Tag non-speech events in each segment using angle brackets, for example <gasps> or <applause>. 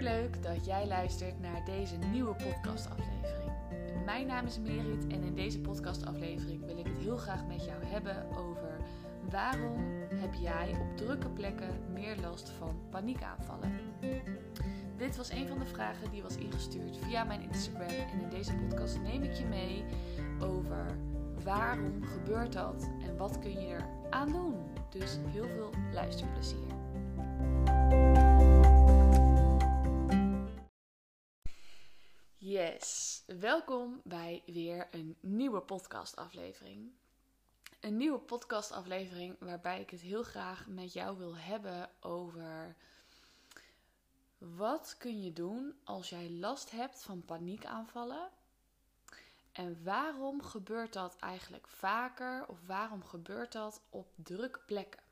Superleuk dat jij luistert naar deze nieuwe podcastaflevering. Mijn naam is Merit en in deze podcastaflevering wil ik het heel graag met jou hebben over waarom heb jij op drukke plekken meer last van paniekaanvallen? Dit was een van de vragen die was ingestuurd via mijn Instagram en in deze podcast neem ik je mee over waarom gebeurt dat en wat kun je er aan doen. Dus heel veel luisterplezier. Yes, welkom bij weer een nieuwe podcastaflevering. Een nieuwe podcastaflevering waarbij ik het heel graag met jou wil hebben over wat kun je doen als jij last hebt van paniekaanvallen en waarom gebeurt dat eigenlijk vaker of waarom gebeurt dat op drukke plekken?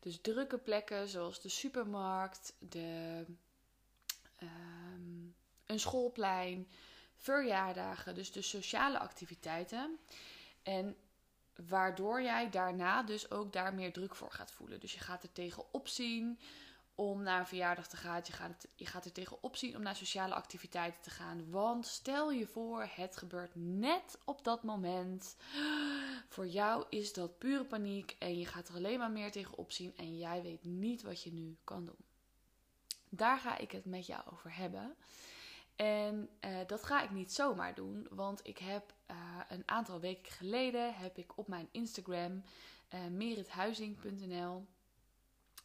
Dus drukke plekken zoals de supermarkt, de, um, een schoolplein, verjaardagen, dus de sociale activiteiten. En waardoor jij daarna dus ook daar meer druk voor gaat voelen. Dus je gaat er tegen opzien om naar een verjaardag te gaan. Je gaat, je gaat er tegen opzien om naar sociale activiteiten te gaan. Want stel je voor, het gebeurt net op dat moment. Voor jou is dat pure paniek en je gaat er alleen maar meer tegen opzien en jij weet niet wat je nu kan doen. Daar ga ik het met jou over hebben. En uh, dat ga ik niet zomaar doen, want ik heb uh, een aantal weken geleden heb ik op mijn Instagram uh, merithuizing.nl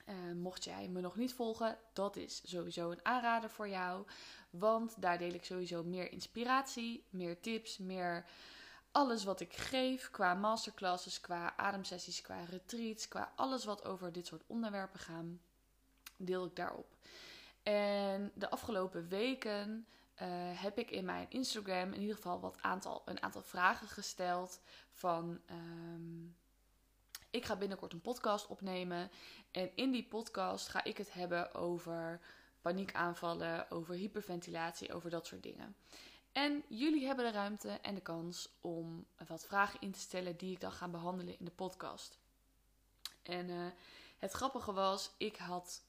uh, mocht jij me nog niet volgen, dat is sowieso een aanrader voor jou. Want daar deel ik sowieso meer inspiratie, meer tips, meer alles wat ik geef qua masterclasses, qua ademsessies, qua retreats, qua alles wat over dit soort onderwerpen gaan, deel ik daarop. En de afgelopen weken uh, heb ik in mijn Instagram in ieder geval wat aantal, een aantal vragen gesteld van um, ik ga binnenkort een podcast opnemen. En in die podcast ga ik het hebben over paniekaanvallen, over hyperventilatie, over dat soort dingen. En jullie hebben de ruimte en de kans om wat vragen in te stellen die ik dan ga behandelen in de podcast. En uh, het grappige was, ik had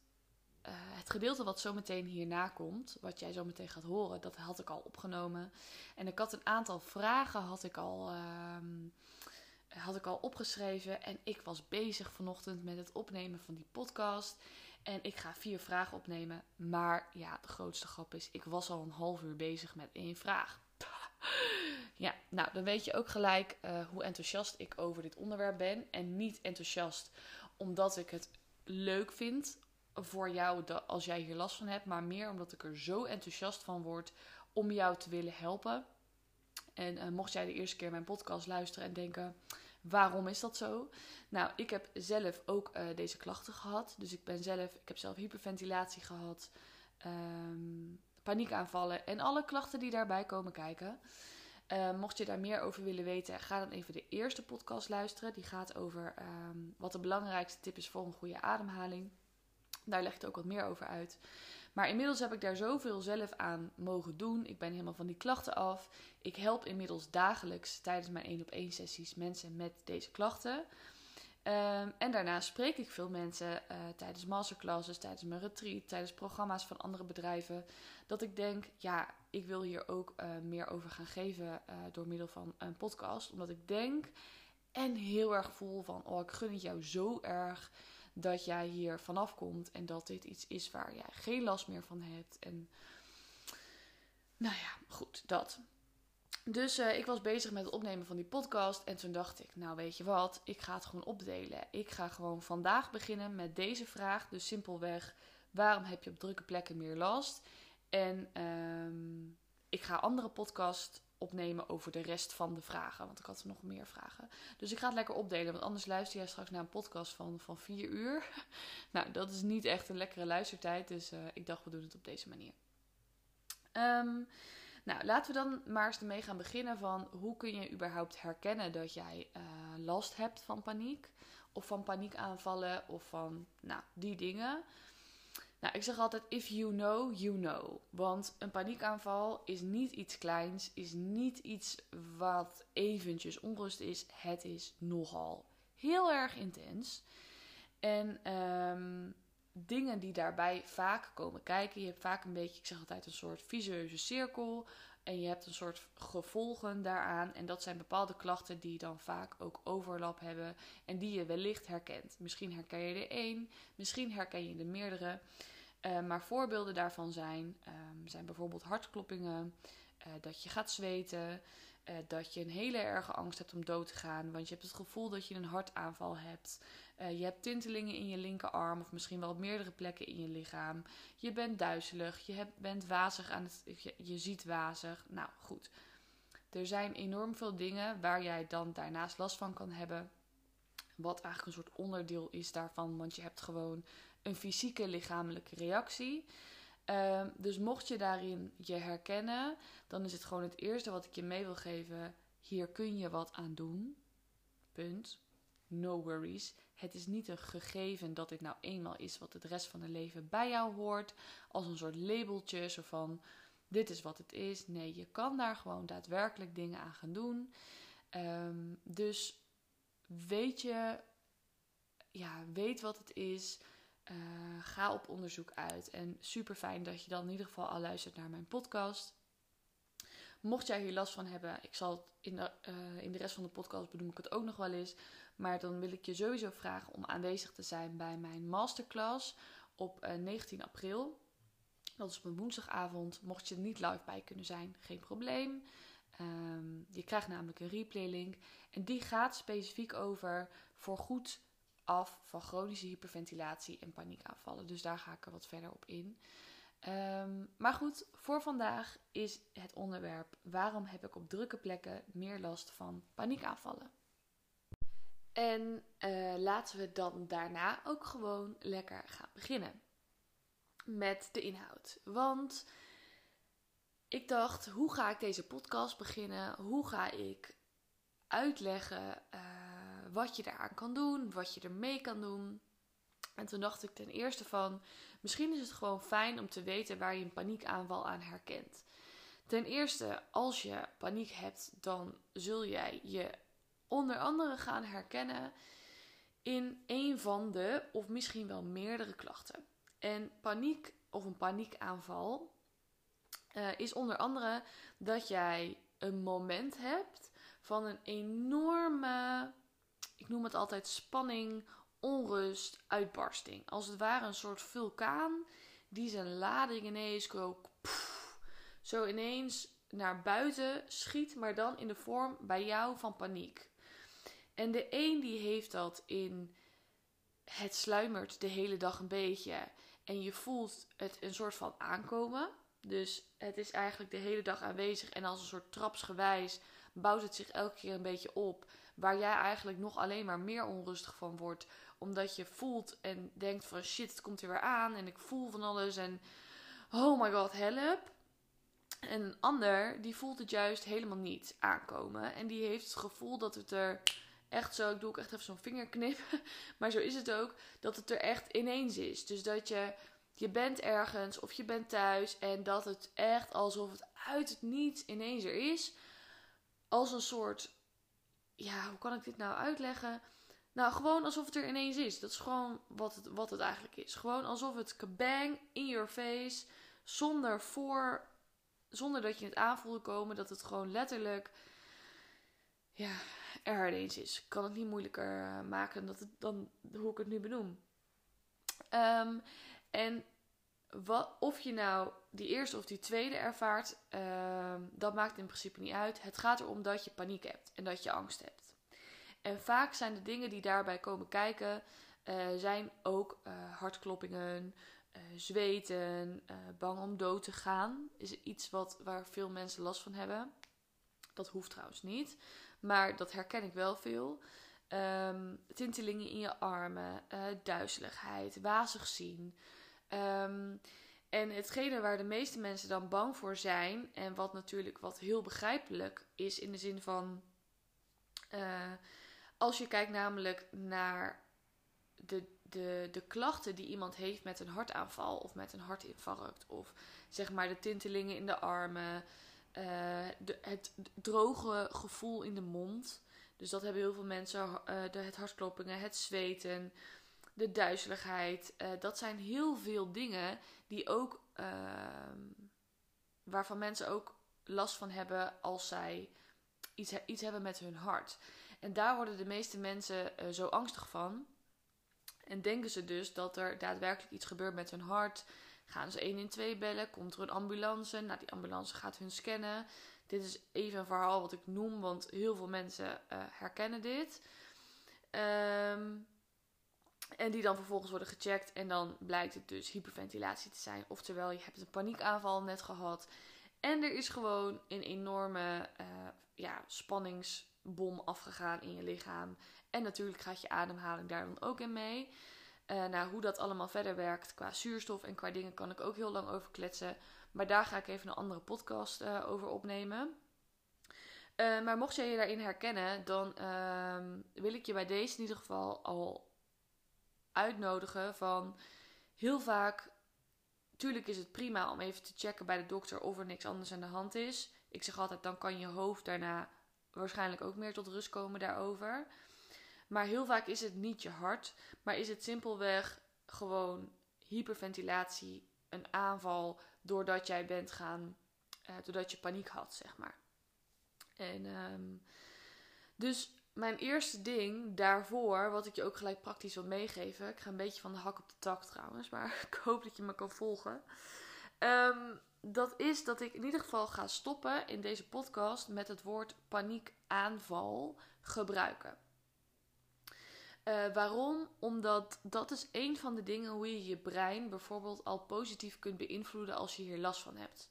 uh, het gedeelte wat zometeen hierna komt, wat jij zo meteen gaat horen, dat had ik al opgenomen. En ik had een aantal vragen, had ik al. Uh, had ik al opgeschreven. En ik was bezig vanochtend met het opnemen van die podcast. En ik ga vier vragen opnemen. Maar ja, de grootste grap is, ik was al een half uur bezig met één vraag. <laughs> ja, nou dan weet je ook gelijk uh, hoe enthousiast ik over dit onderwerp ben. En niet enthousiast omdat ik het leuk vind voor jou als jij hier last van hebt. Maar meer omdat ik er zo enthousiast van word om jou te willen helpen. En uh, mocht jij de eerste keer mijn podcast luisteren en denken: waarom is dat zo? Nou, ik heb zelf ook uh, deze klachten gehad. Dus ik ben zelf, ik heb zelf hyperventilatie gehad, um, paniekaanvallen en alle klachten die daarbij komen kijken. Uh, mocht je daar meer over willen weten, ga dan even de eerste podcast luisteren. Die gaat over um, wat de belangrijkste tip is voor een goede ademhaling. Daar leg ik ook wat meer over uit. Maar inmiddels heb ik daar zoveel zelf aan mogen doen. Ik ben helemaal van die klachten af. Ik help inmiddels dagelijks tijdens mijn 1 op 1 sessies mensen met deze klachten. Um, en daarnaast spreek ik veel mensen uh, tijdens masterclasses, tijdens mijn retreat, tijdens programma's van andere bedrijven. Dat ik denk, ja, ik wil hier ook uh, meer over gaan geven uh, door middel van een podcast. Omdat ik denk en heel erg voel van, oh, ik gun het jou zo erg dat jij hier vanaf komt en dat dit iets is waar jij geen last meer van hebt. En nou ja, goed, dat. Dus uh, ik was bezig met het opnemen van die podcast en toen dacht ik, nou weet je wat, ik ga het gewoon opdelen. Ik ga gewoon vandaag beginnen met deze vraag, dus simpelweg, waarom heb je op drukke plekken meer last? En um, ik ga andere podcast opnemen over de rest van de vragen. Want ik had er nog meer vragen. Dus ik ga het lekker opdelen. Want anders luister jij straks naar een podcast van, van vier uur. <laughs> nou, dat is niet echt een lekkere luistertijd. Dus uh, ik dacht, we doen het op deze manier. Um, nou, laten we dan maar eens ermee gaan beginnen van hoe kun je überhaupt herkennen dat jij uh, last hebt van paniek. Of van paniekaanvallen of van nou, die dingen. Nou, ik zeg altijd: if you know, you know. Want een paniekaanval is niet iets kleins, is niet iets wat eventjes onrust is. Het is nogal heel erg intens. En um, dingen die daarbij vaak komen kijken. Je hebt vaak een beetje, ik zeg altijd, een soort visueuze cirkel. En je hebt een soort gevolgen daaraan. En dat zijn bepaalde klachten die dan vaak ook overlap hebben. En die je wellicht herkent. Misschien herken je er één, misschien herken je er meerdere. Uh, maar voorbeelden daarvan zijn, um, zijn bijvoorbeeld hartkloppingen, uh, dat je gaat zweten, uh, dat je een hele erge angst hebt om dood te gaan, want je hebt het gevoel dat je een hartaanval hebt. je hebt tintelingen in je linkerarm of misschien wel op meerdere plekken in je lichaam. Je bent duizelig, je bent wazig aan het, je, je ziet wazig. Nou goed, er zijn enorm veel dingen waar jij dan daarnaast last van kan hebben. Wat eigenlijk een soort onderdeel is daarvan, want je hebt gewoon een fysieke lichamelijke reactie. Uh, dus mocht je daarin je herkennen, dan is het gewoon het eerste wat ik je mee wil geven. Hier kun je wat aan doen. Punt. No worries. Het is niet een gegeven dat dit nou eenmaal is wat het rest van het leven bij jou hoort. Als een soort labeltje, zo van dit is wat het is. Nee, je kan daar gewoon daadwerkelijk dingen aan gaan doen. Um, dus weet je, ja, weet wat het is. Uh, ga op onderzoek uit. En super fijn dat je dan in ieder geval al luistert naar mijn podcast. Mocht jij hier last van hebben, ik zal het in de, uh, in de rest van de podcast benoem ik het ook nog wel eens. Maar dan wil ik je sowieso vragen om aanwezig te zijn bij mijn masterclass op uh, 19 april. Dat is op een woensdagavond. Mocht je er niet live bij kunnen zijn, geen probleem. Um, je krijgt namelijk een replay link. En die gaat specifiek over voor goed af van chronische hyperventilatie en paniekaanvallen. Dus daar ga ik er wat verder op in. Um, maar goed, voor vandaag is het onderwerp: waarom heb ik op drukke plekken meer last van paniekaanvallen? En uh, laten we dan daarna ook gewoon lekker gaan beginnen met de inhoud. Want ik dacht, hoe ga ik deze podcast beginnen? Hoe ga ik uitleggen uh, wat je daaraan kan doen, wat je ermee kan doen. En toen dacht ik ten eerste van, misschien is het gewoon fijn om te weten waar je een paniekaanval aan herkent. Ten eerste, als je paniek hebt, dan zul jij je onder andere gaan herkennen in een van de, of misschien wel meerdere klachten. En paniek of een paniekaanval uh, is onder andere dat jij een moment hebt van een enorme ik noem het altijd spanning, onrust, uitbarsting. Als het ware een soort vulkaan die zijn lading ineens ook zo ineens naar buiten schiet, maar dan in de vorm bij jou van paniek. En de een die heeft dat in het sluimert de hele dag een beetje en je voelt het een soort van aankomen. Dus het is eigenlijk de hele dag aanwezig en als een soort trapsgewijs bouwt het zich elke keer een beetje op. Waar jij eigenlijk nog alleen maar meer onrustig van wordt. Omdat je voelt en denkt van shit, het komt er weer aan. En ik voel van alles. En oh my god, help. En een ander, die voelt het juist helemaal niet aankomen. En die heeft het gevoel dat het er echt zo, ik doe ook echt even zo'n vingerknip. <laughs> Maar zo is het ook, dat het er echt ineens is. Dus dat je, je bent ergens of je bent thuis. En dat het echt alsof het uit het niets ineens er is. Als een soort ja, hoe kan ik dit nou uitleggen? Nou, gewoon alsof het er ineens is. Dat is gewoon wat het, wat het eigenlijk is. Gewoon alsof het kabang in your face, zonder voor, zonder dat je het aanvoelde komen, dat het gewoon letterlijk, ja, er ineens is. Ik kan het niet moeilijker eh, maken dan, het, dan hoe ik het nu benoem. Um, en of je nou die eerste of die tweede ervaart, uh, dat maakt in principe niet uit. Het gaat erom dat je paniek hebt en dat je angst hebt. En vaak zijn de dingen die daarbij komen kijken, uh, zijn ook uh, hartkloppingen, uh, zweten, bang om dood te gaan. Is iets wat, waar veel mensen last van hebben. Dat hoeft trouwens niet, maar dat herken ik wel veel. Um, tintelingen in je armen, duizeligheid, wazig zien. Um, en hetgene waar de meeste mensen dan bang voor zijn, en wat natuurlijk wat heel begrijpelijk is in de zin van, uh, als je kijkt namelijk naar de, de, de klachten die iemand heeft met een hartaanval of met een hartinfarct, of zeg maar de tintelingen in de armen, de, het droge gevoel in de mond. Dus dat hebben heel veel mensen, uh, de, het hartkloppingen, het zweten, de duizeligheid. Eh, dat zijn heel veel dingen die ook, ehm, waarvan mensen ook last van hebben als zij iets, iets hebben met hun hart. En daar worden de meeste mensen uh, zo angstig van. En denken ze dus dat er daadwerkelijk iets gebeurt met hun hart. Gaan ze 112 bellen, komt er een ambulance. Nou, die ambulance gaat hun scannen. Dit is even een verhaal wat ik noem, want heel veel mensen uh, herkennen dit. Um, en die dan vervolgens worden gecheckt. En dan blijkt het dus hyperventilatie te zijn. Oftewel, je hebt een paniekaanval net gehad. En er is gewoon een enorme uh, ja, spanningsbom afgegaan in je lichaam. En natuurlijk gaat je ademhaling daar dan ook in mee. Uh, nou, hoe dat allemaal verder werkt qua zuurstof en qua dingen kan ik ook heel lang over kletsen. Maar daar ga ik even een andere podcast uh, over opnemen. Maar mocht jij je daarin herkennen, dan ehm, wil ik je bij deze in ieder geval al uitnodigen van heel vaak. Tuurlijk is het prima om even te checken bij de dokter of er niks anders aan de hand is. Ik zeg altijd, dan kan je hoofd daarna waarschijnlijk ook meer tot rust komen daarover. Maar heel vaak is het niet je hart, maar is het simpelweg gewoon hyperventilatie, een aanval doordat jij bent gaan, uh, doordat je paniek had, zeg maar. En um, dus mijn eerste ding daarvoor, wat ik je ook gelijk praktisch wil meegeven. Ik ga een beetje van de hak op de tak trouwens, maar <laughs> ik hoop dat je me kan volgen. Um, dat is dat ik in ieder geval ga stoppen in deze podcast met het woord paniekaanval gebruiken. Uh, waarom? Omdat dat is een van de dingen hoe je je brein bijvoorbeeld al positief kunt beïnvloeden als je hier last van hebt.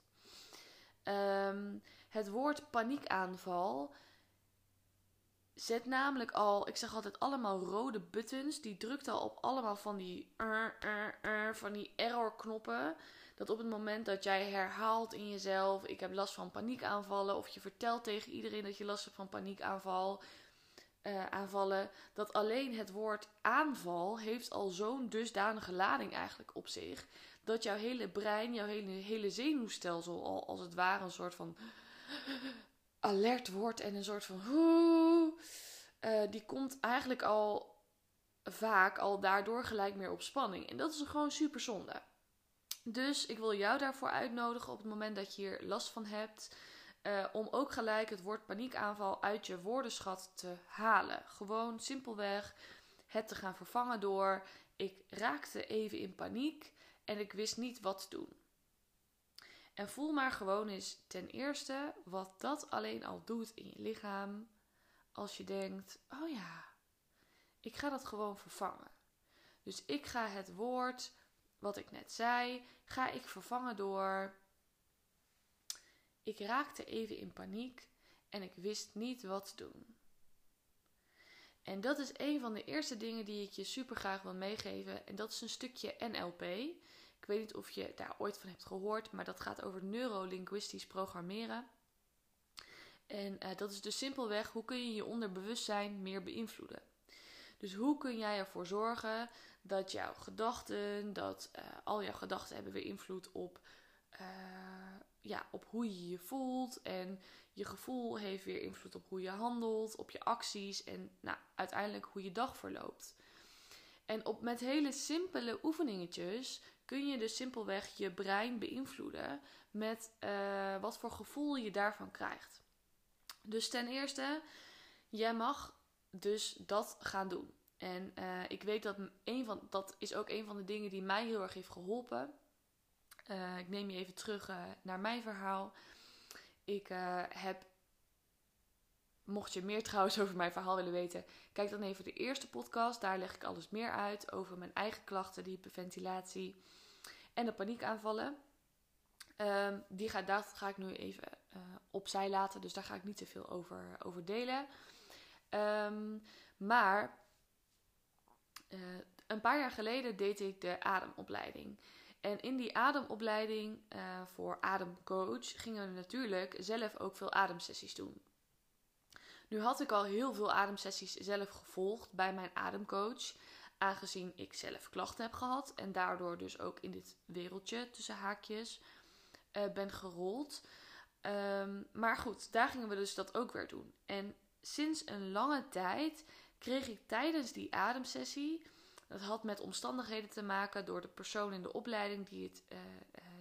Um, het woord paniekaanval zet namelijk al, ik zeg altijd allemaal rode buttons. Die drukt al op allemaal van die, van die error knoppen. Dat op het moment dat jij herhaalt in jezelf, ik heb last van paniekaanvallen. Of je vertelt tegen iedereen dat je last hebt van paniekaanval. Uh, aanvallen, dat alleen het woord aanval heeft al zo'n dusdanige lading eigenlijk op zich. Dat jouw hele brein, jouw hele, hele zenuwstelsel al als het ware een soort van alert wordt en een soort van. Uh, die komt eigenlijk al vaak al daardoor gelijk meer op spanning. En dat is gewoon super zonde. Dus ik wil jou daarvoor uitnodigen op het moment dat je hier last van hebt. Uh, om ook gelijk het woord paniekaanval uit je woordenschat te halen. Gewoon simpelweg het te gaan vervangen door ik raakte even in paniek en ik wist niet wat te doen. En voel maar gewoon eens ten eerste wat dat alleen al doet in je lichaam. Als je denkt: oh ja, ik ga dat gewoon vervangen. Dus ik ga het woord wat ik net zei, ga ik vervangen door. Ik raakte even in paniek en ik wist niet wat te doen. En dat is een van de eerste dingen die ik je super graag wil meegeven. En dat is een stukje NLP. Ik weet niet of je daar ooit van hebt gehoord, maar dat gaat over neurolinguistisch programmeren. En uh, dat is dus simpelweg hoe kun je je onderbewustzijn meer beïnvloeden. Dus hoe kun jij ervoor zorgen dat jouw gedachten, dat uh, al jouw gedachten hebben weer invloed op, uh, ja, op hoe je je voelt. En je gevoel heeft weer invloed op hoe je handelt, op je acties en nou, uiteindelijk hoe je dag verloopt. En op, met hele simpele oefeningetjes kun je dus simpelweg je brein beïnvloeden met wat voor gevoel je daarvan krijgt. Dus ten eerste, jij mag dus dat gaan doen. En uh, ik weet dat een van, dat is ook een van de dingen die mij heel erg heeft geholpen. Uh, ik neem je even terug naar mijn verhaal. Ik heb Mocht je meer trouwens over mijn verhaal willen weten, kijk dan even de eerste podcast. Daar leg ik alles meer uit over mijn eigen klachten, de hyperventilatie en de paniekaanvallen. Um, die ga, dat ga ik nu even uh, opzij laten, dus daar ga ik niet te veel over, over delen. Um, maar uh, een paar jaar geleden deed ik de ademopleiding. En in die ademopleiding uh, voor ademcoach gingen we natuurlijk zelf ook veel ademsessies doen. Nu had ik al heel veel ademsessies zelf gevolgd bij mijn ademcoach. Aangezien ik zelf klachten heb gehad en daardoor dus ook in dit wereldje tussen haakjes uh, ben gerold. Um, maar goed, daar gingen we dus dat ook weer doen. En sinds een lange tijd kreeg ik tijdens die ademsessie Dat had met omstandigheden te maken door de persoon in de opleiding die het, uh,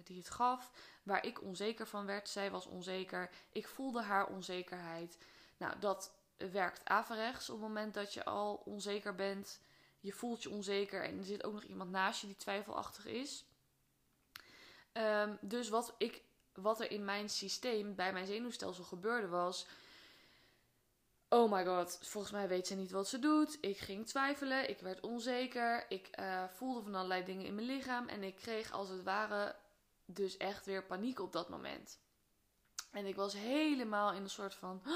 die het gaf, waar ik onzeker van werd. Zij was onzeker, ik voelde haar onzekerheid. Nou, dat werkt averechts op het moment dat je al onzeker bent. Je voelt je onzeker en er zit ook nog iemand naast je die twijfelachtig is. Um, dus wat, ik, wat er in mijn systeem, bij mijn zenuwstelsel gebeurde was Oh my god, volgens mij weet ze niet wat ze doet. Ik ging twijfelen, ik werd onzeker, ik uh, voelde van allerlei dingen in mijn lichaam en ik kreeg als het ware dus echt weer paniek op dat moment. En ik was helemaal in een soort van. <gasps>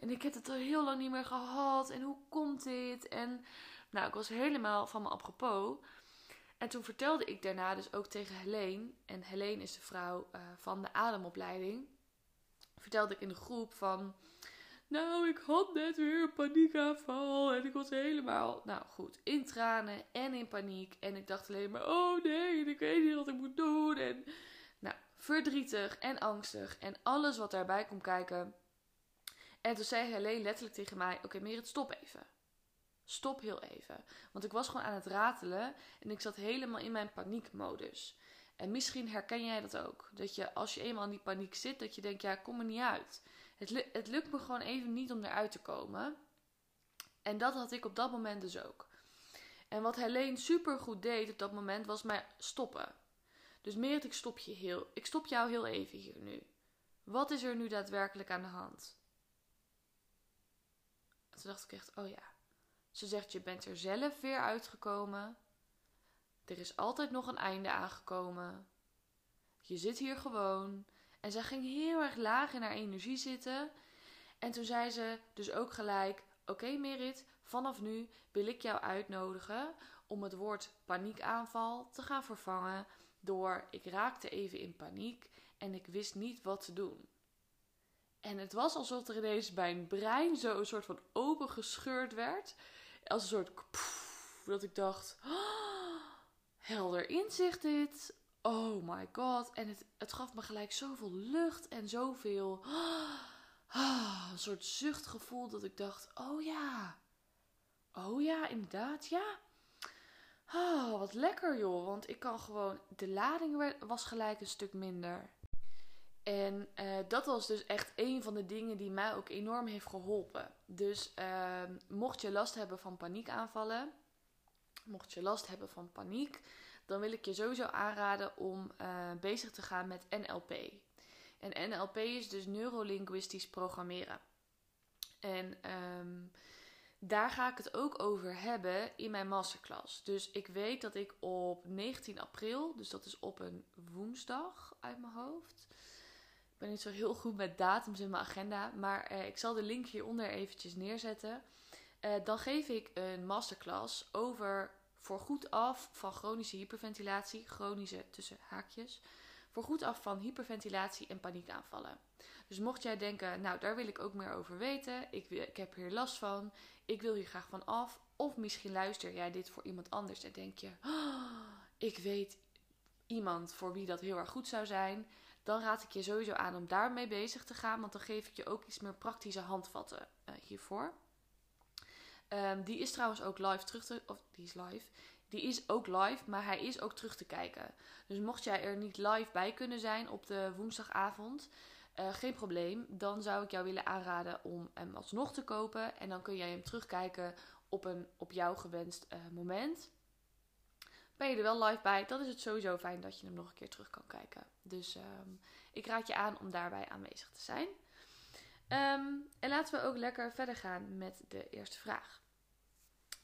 En ik heb het al heel lang niet meer gehad. En hoe komt dit? En nou, ik was helemaal van me apropos. En toen vertelde ik daarna dus ook tegen Helene. En Helene is de vrouw uh, van de ademopleiding. Vertelde ik in de groep van. Nou, ik had net weer een paniekaanval. En ik was helemaal, nou goed, in tranen en in paniek. En ik dacht alleen maar, oh nee, ik weet niet wat ik moet doen. En nou, verdrietig en angstig. En alles wat daarbij komt kijken. En toen zei Helene letterlijk tegen mij, oké okay, Merit, stop even. Stop heel even. Want ik was gewoon aan het ratelen. En ik zat helemaal in mijn paniekmodus. En misschien herken jij dat ook. Dat je als je eenmaal in die paniek zit, dat je denkt, ja, kom er niet uit. Het, het lukt me gewoon even niet om eruit te komen. En dat had ik op dat moment dus ook. En wat Helene super goed deed op dat moment was mij stoppen. Dus Merit, ik stop je heel. Ik stop jou heel even hier nu. Wat is er nu daadwerkelijk aan de hand? En toen dacht ik echt, oh ja. Ze zegt, je bent er zelf weer uitgekomen. Er is altijd nog een einde aangekomen. Je zit hier gewoon. En zij ging heel erg laag in haar energie zitten. En toen zei ze dus ook gelijk: Oké, Merit, vanaf nu wil ik jou uitnodigen om het woord paniekaanval te gaan vervangen door ik raakte even in paniek en ik wist niet wat te doen. En het was alsof er ineens mijn brein zo een soort van opengescheurd werd. Als een soort dat ik dacht: oh, helder inzicht dit oh my god. En het, het gaf me gelijk zoveel lucht en zoveel. Ah, een soort zuchtgevoel dat ik dacht: oh ja. Oh ja, inderdaad, ja. Oh, wat lekker joh. Want ik kan gewoon. De lading was gelijk een stuk minder. En uh, dat was dus echt een van de dingen die mij ook enorm heeft geholpen. Dus uh, mocht je last hebben van paniekaanvallen, mocht je last hebben van paniek, dan wil ik je sowieso aanraden om uh, bezig te gaan met NLP. En NLP is dus neurolinguistisch programmeren. En um, daar ga ik het ook over hebben in mijn masterclass. Dus ik weet dat ik op 19 april, dus dat is op een woensdag uit mijn hoofd. Ik ben niet zo heel goed met datums in mijn agenda, maar uh, ik zal de link hieronder eventjes neerzetten. Uh, dan geef ik een masterclass over voor goed af van chronische hyperventilatie, chronische tussen haakjes, voor goed af van hyperventilatie en paniekaanvallen. Dus mocht jij denken, nou daar wil ik ook meer over weten, ik, ik heb hier last van, ik wil hier graag van af, of misschien luister jij dit voor iemand anders en denk je, oh, ik weet iemand voor wie dat heel erg goed zou zijn, dan raad ik je sowieso aan om daarmee bezig te gaan, want dan geef ik je ook iets meer praktische handvatten uh, hiervoor. Um, die is trouwens ook live terug te... Of die is live. Die is ook live, maar hij is ook terug te kijken. Dus mocht jij er niet live bij kunnen zijn op de woensdagavond... Uh, geen probleem. Dan zou ik jou willen aanraden om hem alsnog te kopen. En dan kun jij hem terugkijken op een op jou gewenst uh, moment. Ben je er wel live bij, dan is het sowieso fijn dat je hem nog een keer terug kan kijken. Dus um, ik raad je aan om daarbij aanwezig te zijn. Um, en laten we ook lekker verder gaan met de eerste vraag.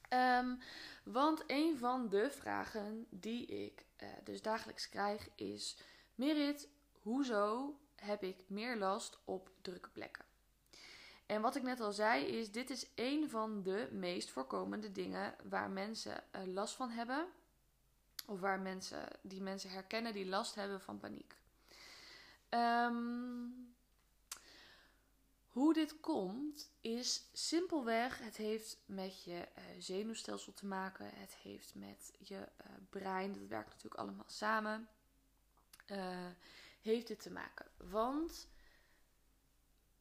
Um, want een van de vragen die ik uh, dus dagelijks krijg is: Merit, hoezo heb ik meer last op drukke plekken? En wat ik net al zei is: dit is een van de meest voorkomende dingen waar mensen uh, last van hebben. Of waar mensen, die mensen herkennen die last hebben van paniek. Um, hoe dit komt is simpelweg, het heeft met je uh, zenuwstelsel te maken, het heeft met je uh, brein, dat werkt natuurlijk allemaal samen, uh, heeft dit te maken. Want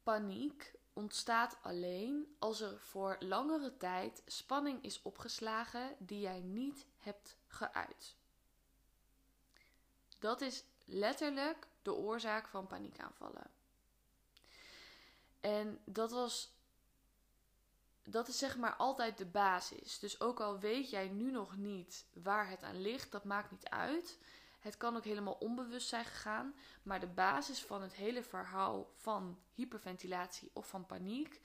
paniek ontstaat alleen als er voor langere tijd spanning is opgeslagen die jij niet hebt geuit. Dat is letterlijk de oorzaak van paniekaanvallen. En dat was. Dat is zeg maar altijd de basis. Dus ook al weet jij nu nog niet waar het aan ligt, dat maakt niet uit. Het kan ook helemaal onbewust zijn gegaan. Maar de basis van het hele verhaal van hyperventilatie of van paniek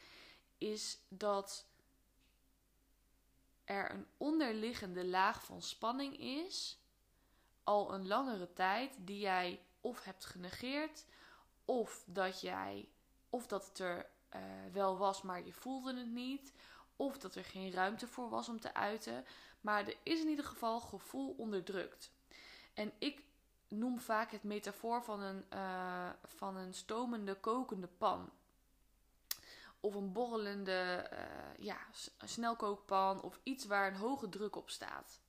is dat er een onderliggende laag van spanning is. Al een langere tijd die jij of hebt genegeerd. Of dat jij. Of dat het er uh, wel was, maar je voelde het niet. Of dat er geen ruimte voor was om te uiten. Maar er is in ieder geval gevoel onderdrukt. En ik noem vaak het metafoor van een, uh, van een stomende, kokende pan. Of een borrelende uh, ja, snelkookpan of iets waar een hoge druk op staat.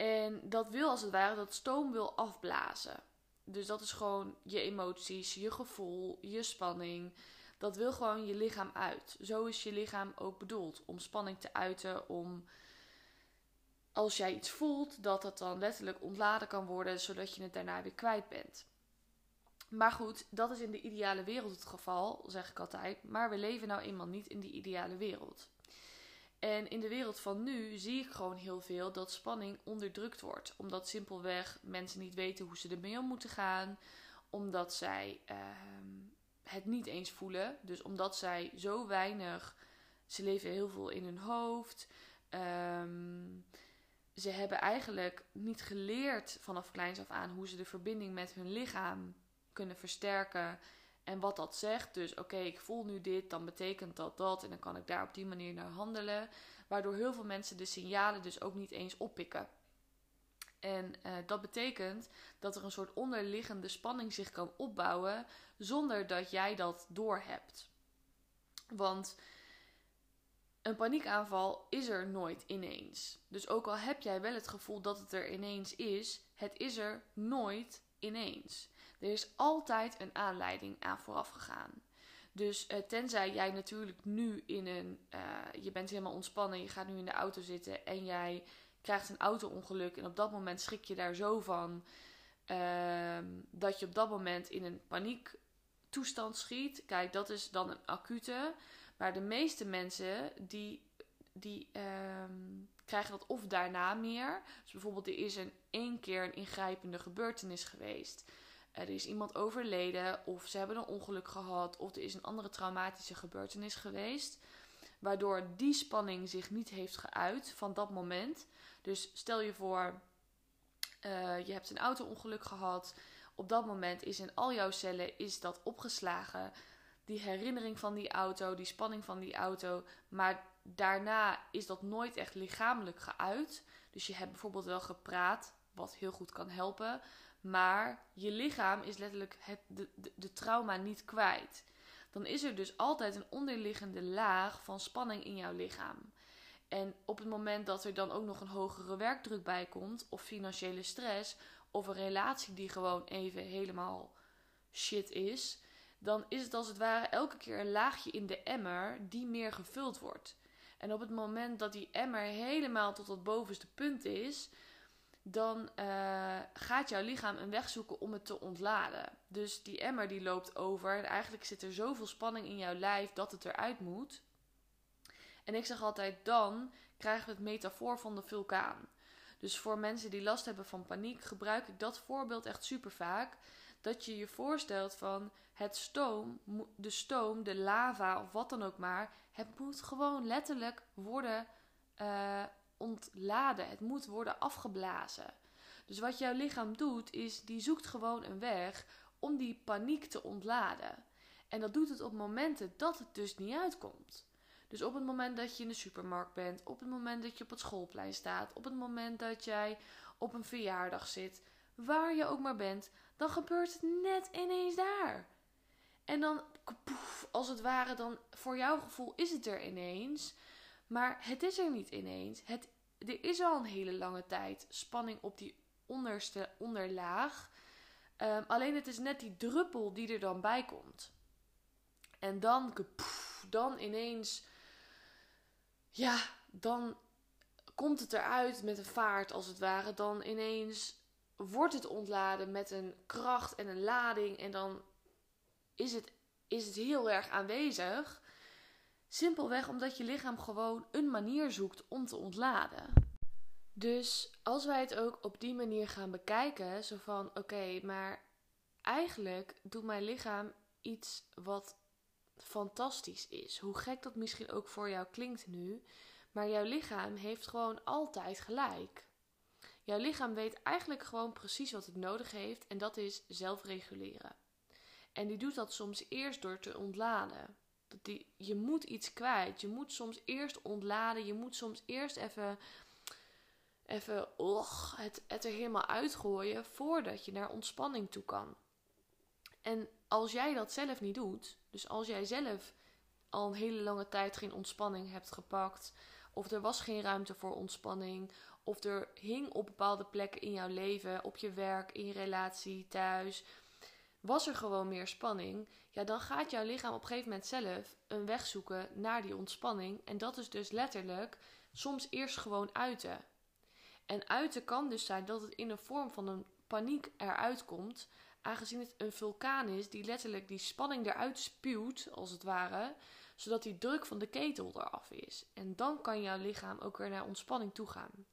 En dat wil als het ware dat stoom wil afblazen. Dus dat is gewoon je emoties, je gevoel, je spanning. Dat wil gewoon je lichaam uit. Zo is je lichaam ook bedoeld. Om spanning te uiten, om als jij iets voelt, dat het dan letterlijk ontladen kan worden, zodat je het daarna weer kwijt bent. Maar goed, dat is in de ideale wereld het geval, zeg ik altijd. Maar we leven nou eenmaal niet in die ideale wereld. En in de wereld van nu zie ik gewoon heel veel dat spanning onderdrukt wordt. Omdat simpelweg mensen niet weten hoe ze ermee om moeten gaan. Omdat zij uh, het niet eens voelen. Dus omdat zij zo weinig. Ze leven heel veel in hun hoofd. Um, ze hebben eigenlijk niet geleerd vanaf kleins af aan hoe ze de verbinding met hun lichaam kunnen versterken. En wat dat zegt. Dus oké, ik voel nu dit, dan betekent dat dat. En dan kan ik daar op die manier naar handelen. Waardoor heel veel mensen de signalen dus ook niet eens oppikken. En uh, dat betekent dat er een soort onderliggende spanning zich kan opbouwen zonder dat jij dat doorhebt. Want een paniekaanval is er nooit ineens. Dus ook al heb jij wel het gevoel dat het er ineens is, het is er nooit ineens. Er is altijd een aanleiding aan vooraf gegaan. Dus uh, tenzij jij natuurlijk nu in een. Uh, je bent helemaal ontspannen, je gaat nu in de auto zitten en jij krijgt een auto-ongeluk. En op dat moment schrik je daar zo van. Uh, dat je op dat moment in een paniektoestand schiet. Kijk, dat is dan een acute. Maar de meeste mensen die, die um, krijgen dat of daarna meer. Dus bijvoorbeeld er is een één keer een ingrijpende gebeurtenis geweest. Er is iemand overleden of ze hebben een ongeluk gehad of er is een andere traumatische gebeurtenis geweest. Waardoor die spanning zich niet heeft geuit van dat moment. Dus stel je voor, uh, je hebt een auto-ongeluk gehad. Op dat moment is in al jouw cellen is dat opgeslagen die herinnering van die auto, die spanning van die auto. Maar daarna is dat nooit echt lichamelijk geuit. Dus je hebt bijvoorbeeld wel gepraat, wat heel goed kan helpen. Maar je lichaam is letterlijk het, de, de, de trauma niet kwijt. Dan is er dus altijd een onderliggende laag van spanning in jouw lichaam. En op het moment dat er dan ook nog een hogere werkdruk bij komt, of financiële stress, of een relatie die gewoon even helemaal shit is, dan is het als het ware elke keer een laagje in de emmer die meer gevuld wordt. En op het moment dat die emmer helemaal tot het bovenste punt is, dan uh, gaat jouw lichaam een weg zoeken om het te ontladen. Dus die emmer die loopt over en eigenlijk zit er zoveel spanning in jouw lijf dat het eruit moet. En ik zeg altijd, dan krijgen we het metafoor van de vulkaan. Dus voor mensen die last hebben van paniek gebruik ik dat voorbeeld echt super vaak. Dat je je voorstelt van het stoom, de stoom, de lava of wat dan ook maar. Het moet gewoon letterlijk worden uh, ontladen. Het moet worden afgeblazen. Dus wat jouw lichaam doet, is die zoekt gewoon een weg om die paniek te ontladen. En dat doet het op momenten dat het dus niet uitkomt. Dus op het moment dat je in de supermarkt bent, op het moment dat je op het schoolplein staat, op het moment dat jij op een verjaardag zit, waar je ook maar bent, dan gebeurt het net ineens daar. En dan, poef, als het ware, dan voor jouw gevoel is het er ineens. Maar het is er niet ineens. Het, er is al een hele lange tijd spanning op die onderste onderlaag. Um, alleen het is net die druppel die er dan bij komt. En dan, dan ineens, ja, dan komt het eruit met een vaart als het ware. Dan ineens wordt het ontladen met een kracht en een lading. En dan is het, is het heel erg aanwezig. Simpelweg omdat je lichaam gewoon een manier zoekt om te ontladen. Dus als wij het ook op die manier gaan bekijken, zo van oké, maar eigenlijk doet mijn lichaam iets wat fantastisch is. Hoe gek dat misschien ook voor jou klinkt nu, maar jouw lichaam heeft gewoon altijd gelijk. Jouw lichaam weet eigenlijk gewoon precies wat het nodig heeft en dat is zelfreguleren. En die doet dat soms eerst door te ontladen. Dat je moet iets kwijt. Je moet soms eerst ontladen. Je moet soms eerst even, even och, het, het er helemaal uitgooien voordat je naar ontspanning toe kan. En als jij dat zelf niet doet, dus als jij zelf al een hele lange tijd geen ontspanning hebt gepakt, of er was geen ruimte voor ontspanning, of er hing op bepaalde plekken in jouw leven, op je werk, in je relatie, thuis, was er gewoon meer spanning, ja, dan gaat jouw lichaam op een gegeven moment zelf een weg zoeken naar die ontspanning. En dat is dus letterlijk soms eerst gewoon uiten. En uiten kan dus zijn dat het in een vorm van een paniek eruit komt, aangezien het een vulkaan is die letterlijk die spanning eruit spuwt, als het ware, zodat die druk van de ketel eraf is. En dan kan jouw lichaam ook weer naar ontspanning toe gaan.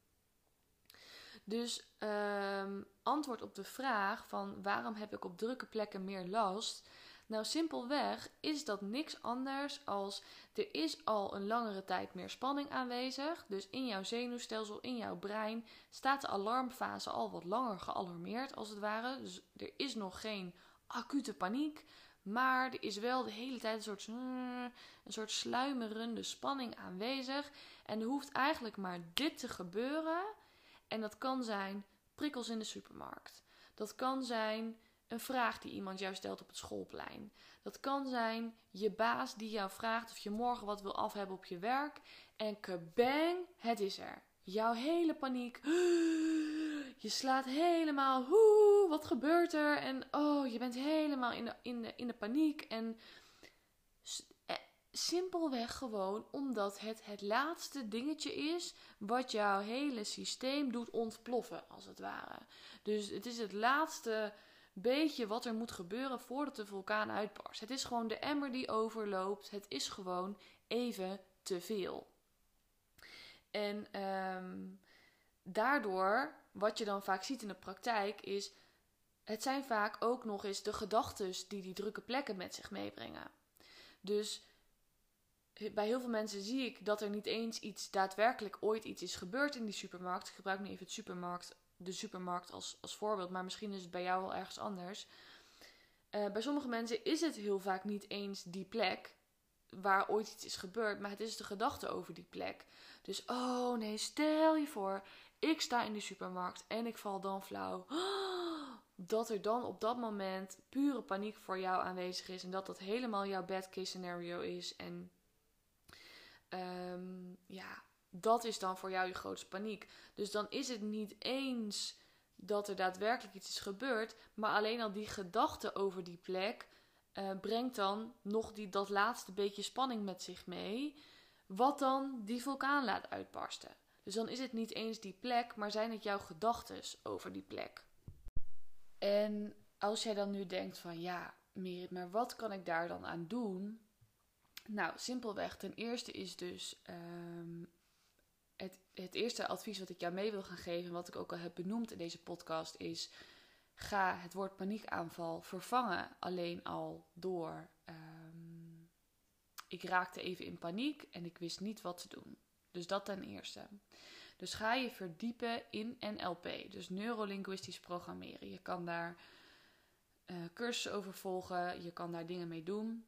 Dus um, antwoord op de vraag van waarom heb ik op drukke plekken meer last? Nou, simpelweg is dat niks anders als er is al een langere tijd meer spanning aanwezig. Dus in jouw zenuwstelsel, in jouw brein, staat de alarmfase al wat langer gealarmeerd als het ware. Dus er is nog geen acute paniek. Maar er is wel de hele tijd een soort, een soort sluimerende spanning aanwezig. En er hoeft eigenlijk maar dit te gebeuren. En dat kan zijn prikkels in de supermarkt. Dat kan zijn een vraag die iemand jou stelt op het schoolplein. Dat kan zijn je baas die jou vraagt of je morgen wat wil af hebben op je werk. En kabang, het is er. Jouw hele paniek. <gasps> Je slaat helemaal. Hoe, wat gebeurt er? En oh, je bent helemaal in de, in de, in de paniek. En simpelweg gewoon omdat het het laatste dingetje is wat jouw hele systeem doet ontploffen, als het ware. Dus het is het laatste beetje wat er moet gebeuren voordat de vulkaan uitbarst. Het is gewoon de emmer die overloopt. Het is gewoon even te veel. En ehm, daardoor, wat je dan vaak ziet in de praktijk, is het zijn vaak ook nog eens de gedachten die die drukke plekken met zich meebrengen. Dus bij heel veel mensen zie ik dat er niet eens iets daadwerkelijk ooit iets is gebeurd in die supermarkt. Ik gebruik nu even het supermarkt de supermarkt als, als voorbeeld, maar misschien is het bij jou wel ergens anders. Uh, bij sommige mensen is het heel vaak niet eens die plek waar ooit iets is gebeurd, maar het is de gedachte over die plek. Dus, oh nee, stel je voor, ik sta in de supermarkt en ik val dan flauw. <gasps> Dat er dan op dat moment pure paniek voor jou aanwezig is en dat dat helemaal jouw bad case scenario is. En um, ja, dat is dan voor jou je grootste paniek. Dus dan is het niet eens dat er daadwerkelijk iets is gebeurd, maar alleen al die gedachte over die plek uh, brengt dan nog die, dat laatste beetje spanning met zich mee, wat dan die vulkaan laat uitbarsten. Dus dan is het niet eens die plek, maar zijn het jouw gedachten over die plek. En als jij dan nu denkt van ja, Merit, maar wat kan ik daar dan aan doen? Nou, simpelweg. Ten eerste is dus um, het, het eerste advies wat ik jou mee wil gaan geven, wat ik ook al heb benoemd in deze podcast, is: ga het woord paniekaanval vervangen alleen al door. Um, ik raakte even in paniek en ik wist niet wat te doen. Dus dat ten eerste. Dus ga je verdiepen in NLP, dus neurolinguistisch programmeren. Je kan daar uh, cursussen over volgen, je kan daar dingen mee doen.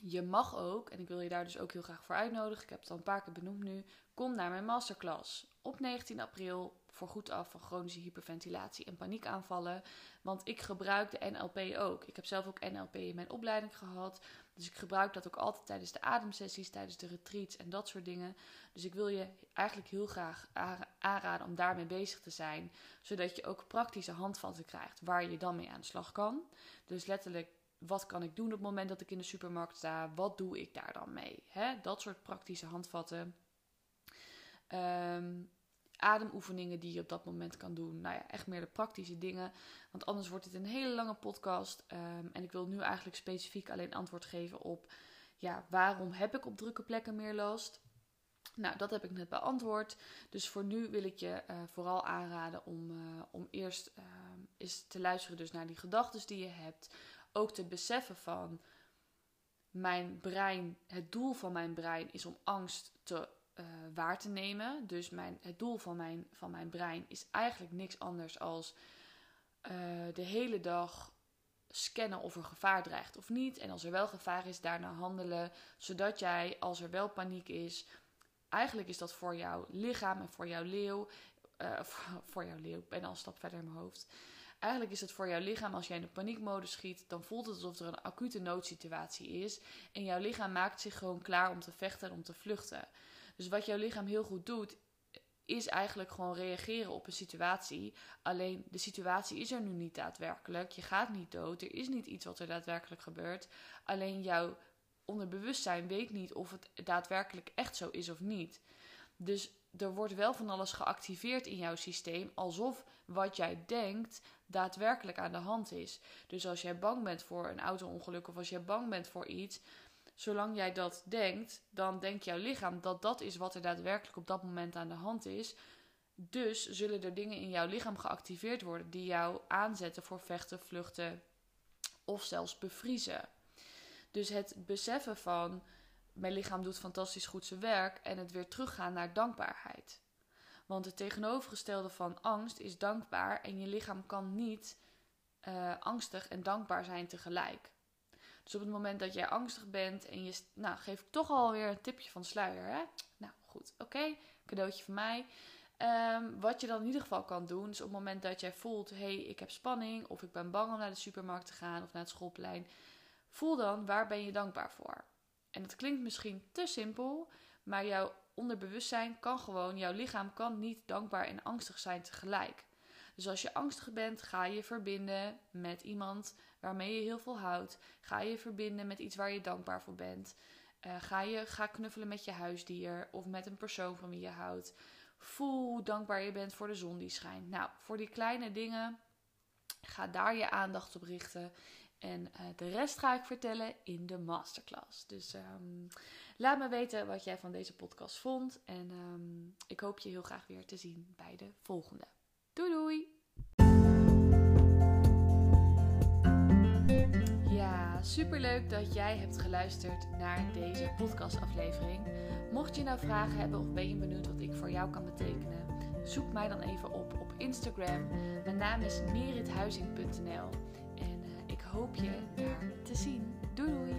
Je mag ook, en ik wil je daar dus ook heel graag voor uitnodigen, ik heb het al een paar keer benoemd nu, kom naar mijn masterclass op 19 april voor goed af van chronische hyperventilatie en paniekaanvallen. Want ik gebruik de NLP ook. Ik heb zelf ook NLP in mijn opleiding gehad. Dus ik gebruik dat ook altijd tijdens de ademsessies, tijdens de retreats en dat soort dingen. Dus ik wil je eigenlijk heel graag aanraden om daarmee bezig te zijn. Zodat je ook praktische handvatten krijgt waar je dan mee aan de slag kan. Dus letterlijk wat kan ik doen op het moment dat ik in de supermarkt sta? Wat doe ik daar dan mee? Dat soort praktische handvatten. Ehm, ademoefeningen die je op dat moment kan doen. Nou ja, echt meer de praktische dingen. Want anders wordt het een hele lange podcast. Ehm, en ik wil nu eigenlijk specifiek alleen antwoord geven op... Ja, waarom heb ik op drukke plekken meer last? Nou, dat heb ik net beantwoord. Dus voor nu wil ik je uh, vooral aanraden om, uh, om eerst uh, eens te luisteren dus naar die gedachten die je hebt. Ook te beseffen van mijn brein, het doel van mijn brein is om angst te uh, waar te nemen. Dus mijn, het doel van mijn, van mijn brein is eigenlijk niks anders als de hele dag scannen of er gevaar dreigt of niet. En als er wel gevaar is, daarna handelen. Zodat jij, als er wel paniek is, eigenlijk is dat voor jouw lichaam en voor jouw leeuw. Voor, <laughs> voor, jouw leeuw, ik ben al een stap verder in mijn hoofd. Eigenlijk is het voor jouw lichaam, als jij in de paniekmodus schiet, dan voelt het alsof er een acute noodsituatie is. En jouw lichaam maakt zich gewoon klaar om te vechten en om te vluchten. Dus wat jouw lichaam heel goed doet, is eigenlijk gewoon reageren op een situatie. Alleen de situatie is er nu niet daadwerkelijk. Je gaat niet dood. Er is niet iets wat er daadwerkelijk gebeurt. Alleen jouw onderbewustzijn weet niet of het daadwerkelijk echt zo is of niet. Dus er wordt wel van alles geactiveerd in jouw systeem, alsof wat jij denkt daadwerkelijk aan de hand is. Dus als jij bang bent voor een auto-ongeluk of als jij bang bent voor iets, zolang jij dat denkt, dan denkt jouw lichaam dat dat is wat er daadwerkelijk op dat moment aan de hand is. Dus zullen er dingen in jouw lichaam geactiveerd worden die jou aanzetten voor vechten, vluchten of zelfs bevriezen. Dus het beseffen van mijn lichaam doet fantastisch goed zijn werk en het weer teruggaan naar dankbaarheid. Want het tegenovergestelde van angst is dankbaar en je lichaam kan niet uh, angstig en dankbaar zijn tegelijk. Dus op het moment dat jij angstig bent en je. Nou, geef ik toch alweer een tipje van sluier. Hè? Nou goed, oké. Cadeautje van mij. Um, wat je dan in ieder geval kan doen, is op het moment dat jij voelt: hé, hey, ik heb spanning, of ik ben bang om naar de supermarkt te gaan of naar het schoolplein, Voel dan waar ben je dankbaar voor. En het klinkt misschien te simpel, maar jouw onderbewustzijn kan gewoon, jouw lichaam kan niet dankbaar en angstig zijn tegelijk. Dus als je angstig bent, ga je verbinden met iemand waarmee je heel veel houdt. Ga je verbinden met iets waar je dankbaar voor bent. Uh, ga je ga knuffelen met je huisdier of met een persoon van wie je houdt. Voel hoe dankbaar je bent voor de zon die schijnt. Nou, voor die kleine dingen, ga daar je aandacht op richten. En uh, de rest ga ik vertellen in de masterclass. Dus um, laat me weten wat jij van deze podcast vond. En um, ik hoop je heel graag weer te zien bij de volgende. Doei doei! Ja, superleuk dat jij hebt geluisterd naar deze podcastaflevering. Mocht je nou vragen hebben of ben je benieuwd wat ik voor jou kan betekenen, zoek mij dan even op op Instagram. Mijn naam is merithuizing.nl hoop je daar te zien. Doei doei!